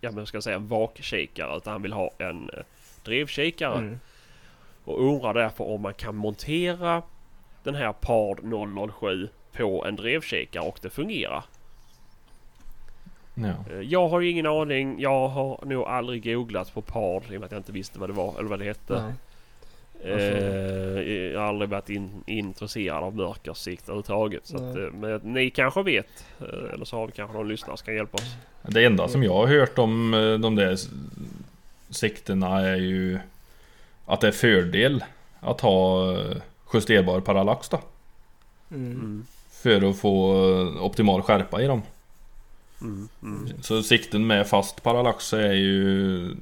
Ja men ska jag säga en vakkikare utan han vill ha en eh, drevkikare. Mm. Och undrar därför om man kan montera den här Pard 007 på en drevkikare och det fungerar. Ja. Eh, Jag har ju ingen aning. Jag har nog aldrig googlat på Pard i och med att jag inte visste vad det var eller vad det hette. Nej. Eh, jag har aldrig varit in, intresserad av mörkersikt överhuvudtaget. Så att, eh, men ni kanske vet. eh, Eller så har vi kanske någon lyssnare som kan hjälpa oss. Det enda som jag har hört om eh, de där siktena är ju att det är fördel att ha eh, justerbar parallax då. Mm. Mm. För att få eh, optimal skärpa i dem. Mm. Mm. Så sikten med fast parallax är ju...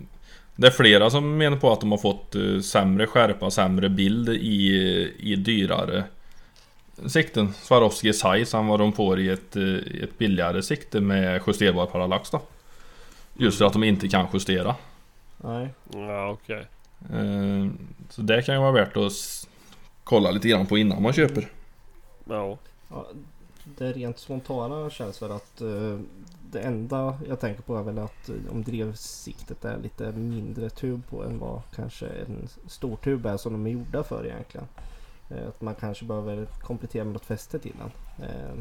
Det är flera som menar på att de har fått eh, sämre skärpa, sämre bild i, i dyrare sikten. Swarovski size än vad de får i ett, eh, ett billigare sikte med justerbar parallax då. Just för att de inte kan justera. Nej. Ja okej. Eh, Så det kan ju vara värt att kolla lite grann på innan man köper. Ja. Ja, det rent spontana känns väl att eh, det enda jag tänker på är väl att eh, om drevsiktet är lite mindre tub på än vad kanske en stor tub är som de är gjorda för egentligen. Eh, att man kanske behöver komplettera med något fäste till den. Eh,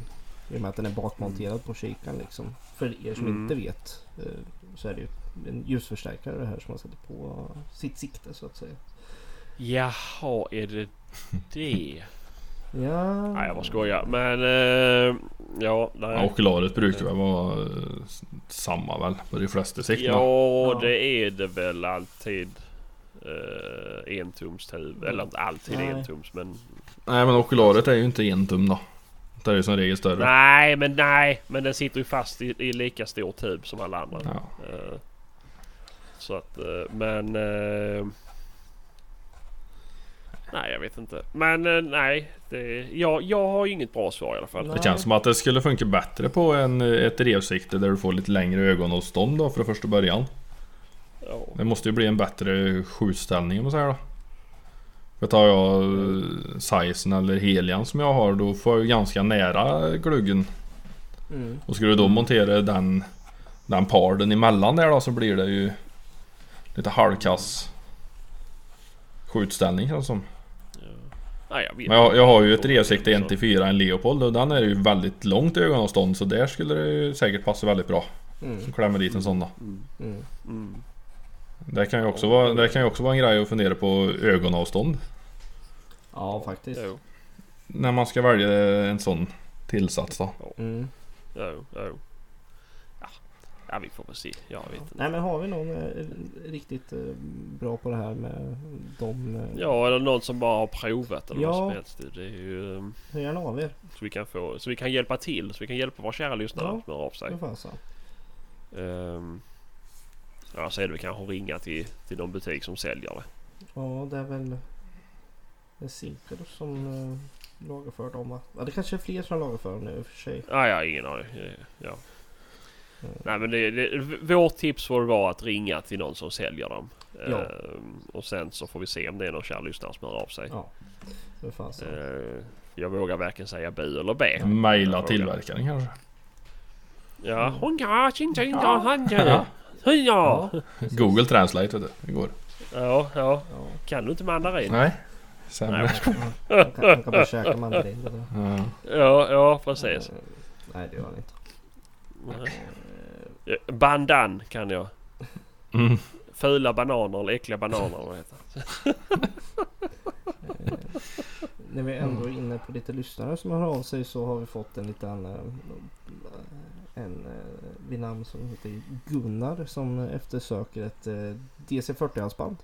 I och med att den är bakmonterad på kikaren liksom. För er som Mm. inte vet så är det ju en ljusförstärkare det här som man sätter på sitt sikte så att säga. Jaha, är det det? <laughs> Ja, Nej jag bara skojar. Men eh, ja, nej. Ja, okularet brukar väl vara eh, samma väl på de flesta siktena. Ja, Ja. det är det väl alltid. En tums tub. Eller inte alltid Nej. en tums men... Nej men okularet är ju inte en tum då. Det är ju som regel större. Nej men nej. Men den sitter ju fast i, i lika stor tub som alla andra. Ja. Eh, så att eh, men... eh, nej jag vet inte. Men eh, nej. Det, jag, jag har inget bra svar i alla fall. Nej. Det känns som att det skulle funka bättre på en, ett revsikte där du får lite längre ögonavstånd då för första början. Ja. Det måste ju bli en bättre skjutställning om man säger då. För tar jag eh, sizen eller helian som jag har då får jag ganska nära gluggen. Mm. Och skulle du då montera den, den parden emellan där då så blir det ju lite halvkass skjutställning känns det som. Nej jag vet Men jag, jag har ju ett revsikte 1 till 4 en Leopold och den är ju väldigt långt ögonavstånd så där skulle det ju säkert passa väldigt bra. Mm. Klämmer dit en sån då. Mm, Mm. mm. Det kan ju också vara, det kan ju också vara en grej att fundera på ögonavstånd. Ja faktiskt. Jo, När man ska välja en sån tillsats då. Mm. jo, jo. Ja. ja vi får väl se. Jag vet inte. Nej men har vi någon eh, riktigt eh, bra på det här med de... Eh, Ja eller någon som bara har provat eller Ja. vad som helst. Det är ju... Hör gärna av er. Så vi kan få, så vi kan hjälpa till. Så vi kan hjälpa våra kära lyssnare Ja. som hör av sig. Um, ja så är det väl kanske ringa till, till någon butik som säljer det. Ja det är väl... Det är Zinker som lagerför dem va? Ja det kanske är fler som lagerför dem nu i och för sig. Ah, har ingen aning. Ja. Nej men det, det, vårt tips får vara att ringa till någon som säljer dem. Ja. Ehm, och sen så får vi se om det är någon kär lyssnare som hör av sig. Ja. Vad fasen. Ehm, jag vågar varken säga bu eller be. Maila tillverkaren kanske. Ja, hon kanske inte han ja. Google Translate vet du. Det går. ja, ja. Ja. Kan du inte mandarin? Nej. Sämre. Nej, kan, kan bara <laughs> käka mandarin. det. Ja. Ja, ja precis. Nej det gör han inte. Nej. Eh, Bandan kan jag. Mm. Fula bananer eller äckliga bananer vad heter? Eh, när vi ändå är inne på lite lyssnare som hör av sig så har vi fått en liten eh, en vid namn som heter Gunnar som eftersöker ett eh, DC40 halsband.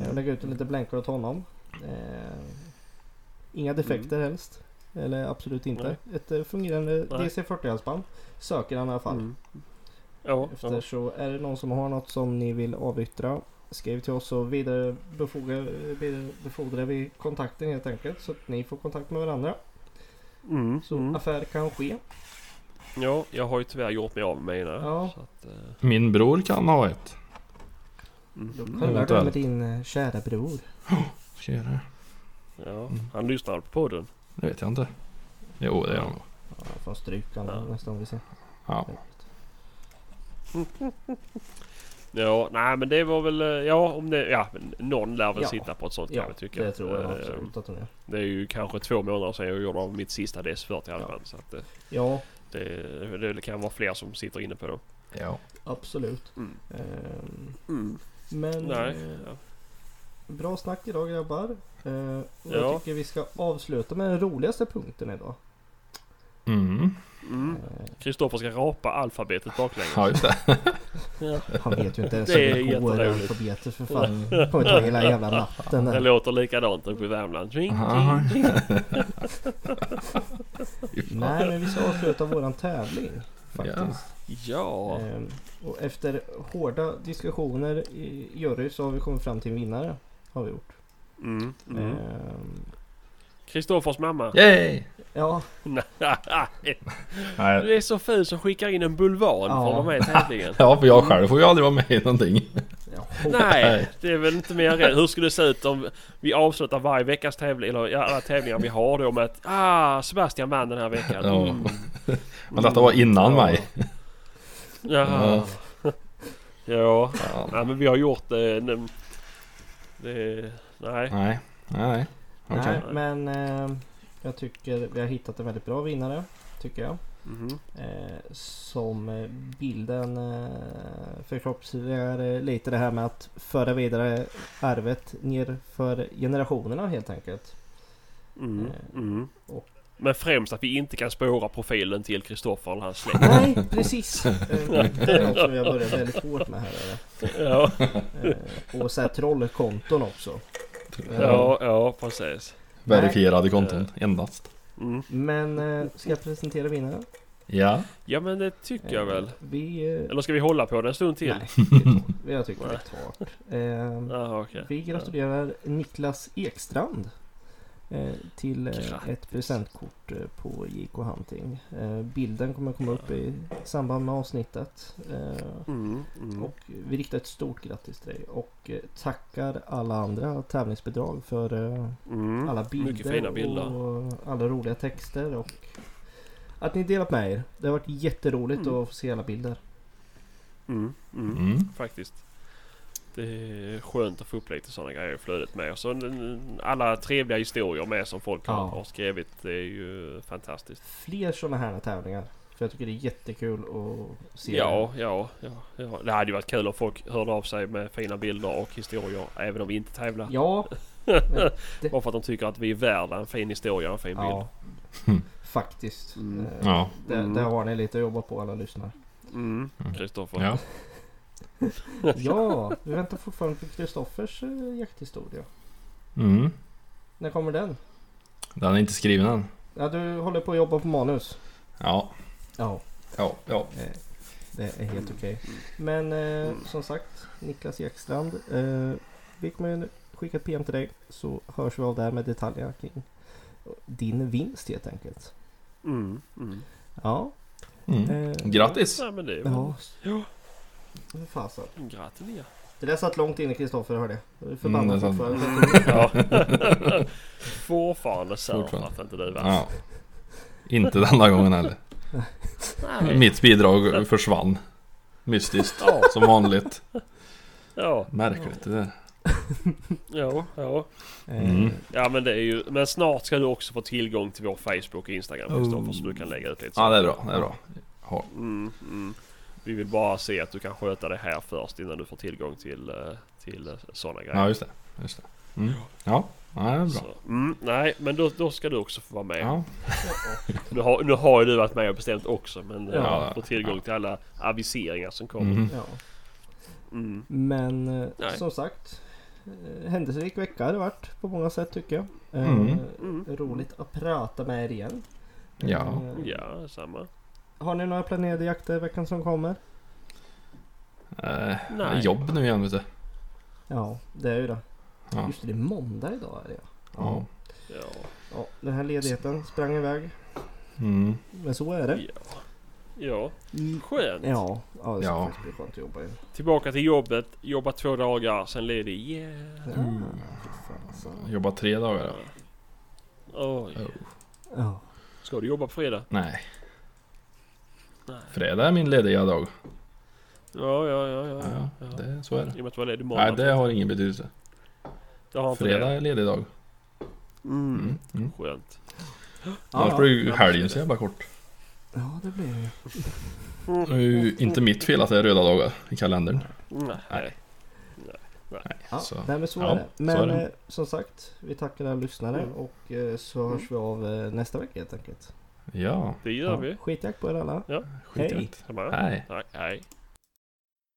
Jag lägger ut en liten blänkare åt honom. Inga defekter helst. Eller absolut inte. Nej. Ett eh, fungerande Nej. DC40 halsband söker han i alla fall. Mm. Ja, Efter ja. så är det någon som har något som ni vill avyttra. Skriv till oss och vidare befordrar, vi kontakten helt enkelt. Så att ni får kontakt med varandra. Mm. Så Mm. affär kan ske. Ja, jag har ju tyvärr gjort mig av med mina. Ja. Så att, eh, Min bror kan ha ett. mm. Då Mm, kollar du med din eh, kära bror. Tjena. Ja, han lyssnar på podden. Det vet jag inte. Jo, det är han nog. Ja, jag får stryka Ja. nästa gång vi ser. Ja. <laughs> Ja, nej men det var väl, eh, ja om det, ja men någon lär väl Ja. sitta på ett sånt kan Ja, jag tycka. det tror jag Eh, absolut att hon gör. Det är ju kanske två månader sedan jag gjorde av mitt sista DS40 i alla fall. Så att eh, Ja, det, det kan vara fler som sitter inne på dem. Ja. absolut. Mm. Ehm, men Nej. Ja. bra snack idag grabbar. Eh, och Ja. Jag tycker vi ska avsluta med den roligaste punkten idag. Mm. Mm. Eh, Kristoffer ska rapa alfabetet baklänges. <laughs> Ja, just det. <laughs> han vet ju inte ens Det är hur det går i jätteroligt. alfabetet för fan. Kommer ta hela jävla natten Det låter likadant uppe i Värmland. Ding, Ja. ding, ding. <laughs> Nej men vi ska avsluta våran tävling. Faktiskt. Ja. Ehm, och efter hårda diskussioner i jury så har vi kommit fram till en vinnare. Har vi gjort. Mm. Mm. Ehm, Kristoffers mamma. Yay! ja, <laughs> Nej, du är så ful som skickar in en bulvan för att vara med i tävlingen. <laughs> Ja, för jag själv får ju aldrig vara med i någonting. ja. Nej, det är väl inte mer rätt. Hur skulle det se ut om vi avslutar varje veckas tävling, eller ja, alla tävlingar vi har då med att ah, Sebastian vann den här veckan. Ja. Mm. <laughs> Men detta var innan Ja. mig. Jaha. Ja. Ja. Nej men vi har gjort det. Det, det nej. Nej, nej. Okej. Nej men ehm, jag tycker vi har hittat en väldigt bra vinnare. Tycker jag. Mhm. Eh, som eh, bilden eh, förkroppsligar eh, lite det här med att föra vidare arvet ner för generationerna helt enkelt. Mm. Eh, Mm. och- Men främst att vi inte kan spåra profilen till Kristoffer eller hans släkt. Nej precis! <laughs> Eh, det är något som jag börjar väldigt hårt med här. Eller? ja, Eh, och så här trollkonton också. Eh, ja, ja precis. Verifierade konton endast. Mm. Men eh, ska jag presentera vinnaren? Ja. Ja men det tycker jag väl. Vi... Eh, Eller ska vi hålla på det en stund till? nej, det <laughs> jag tycker det tar. Eh, Jaha okej. Vi gratulerar Niklas Ekstrand eh, till eh, Grattis. ett presentkort eh, på JK Hunting. Eh, bilden kommer komma upp i samband med avsnittet. Eh, Mm. Mm. och vi riktar ett stort grattis till dig och eh, tackar alla andra tävlingsbidrag för eh, Mm. alla bilder, bilder. och alla roliga texter och att ni delat med er. Det har varit jätteroligt Mm. att få se alla bilder. Mm. Mm. Mm. Faktiskt. Det är skönt att få upp lite sådana grejer i flödet med. Och så alla trevliga historier med som folk har, Ja. har skrivit. Det är ju fantastiskt. Fler sådana här tävlingar. För jag tycker det är jättekul att se. Ja, ja, ja, ja. Det hade ju varit kul om folk hörde av sig med fina bilder och historier även om vi inte tävlar. Ja, <laughs> Bara för att de tycker att vi är värda en fin historia och en fin bild. ja. Faktiskt. Mm. Eh, Ja. Det, Mm. det har ni lite att jobba på alla lyssnare. Mm, Mm. Ja. <laughs> Ja, vi väntar fortfarande på Kristoffers eh, jakthistoria. Mm. När kommer den? Den är inte skriven än. Ja, du håller på att jobba på manus. Ja. Ja, Ja. Ja. eh, det är helt okej. Men eh, som sagt, Niklas Ekstrand. Eh, vi kommer skicka ett PM till dig så hörs vi av där med detaljerna kring din vinst helt enkelt. Mm, mm. Ja. Mm. Eh, Grattis! Nej men det är väl... Ja. Fasen. Gratulerar. Det där satt långt inne Kristoffer hörde jag. Jag är förbannad Mm, fortfarande. Ja. <laughs> Fortfarande Fortfarande. att inte du vann. Ja. Inte denna gången heller. Nej. Mitt bidrag försvann. Mystiskt. Ja. Som vanligt. Ja, Märkligt det där. ja, ja. Mm. Ja men det är ju... Men snart ska du också få tillgång till vår Facebook och Instagram Kristoffer Oh. så du kan lägga ut lite Ja det är bra. Det är bra. Ja. Mm, mm. Vi vill bara se att du kan sköta det här först innan du får tillgång till, eh, till sådana grejer. Ja just det. Just det. Mm. Ja. ja, det är bra. Så, mm, nej, men då, då ska du också få vara med. Ja. <laughs> Nu, har, nu har ju du varit med och bestämt också men Ja. ja, får tillgång till alla aviseringar som kommer. Ja. Mm. Men eh, Nej. som sagt. eh, Händelserik vecka har det varit på många sätt tycker jag. Eh, Mm. Mm. Roligt att prata med er igen. Ja. Eh, Ja, samma. Har ni några planerade jakter veckan som kommer? Eh, Nej. jobb nu igen vet du. Ja, det är ju det. Ja. Just det, det är måndag idag är det ja. Ja. Ja. Den här ledigheten sprang iväg. Mm. Men så är det. ja. Ja, Mm. skönt. Ja, ja det ska Ja. faktiskt bli skönt att jobba igen. Tillbaka till jobbet, jobba två dagar, sen ledig. Yeah. Ja, Mm. fasen. Jobbar tre dagar då. Oh. Ja. Ska du jobba på fredag? Nej. Fredag är min lediga dag. Ja, ja, ja. ja, Ja, ja. det, så är I och det. med att du var ledig måndag. Nej, det har ingen betydelse. det har Fredag det. är ledig dag. Mm. Mm. Mm. Skönt. Annars blir ju helgen så jävla kort. ja, det blir det ju. Det är ju inte mitt fel att det är röda dagar i kalendern. Nej. Nej. Ja, Så, nej men så ja, är det. Men är det. eh, som sagt, vi tackar alla lyssnare Mm. och eh, så hörs vi av eh, nästa vecka helt enkelt. Ja, Det gör vi. Skitjakt på er alla. skiträtt. Hej. Hej. Tack, hej.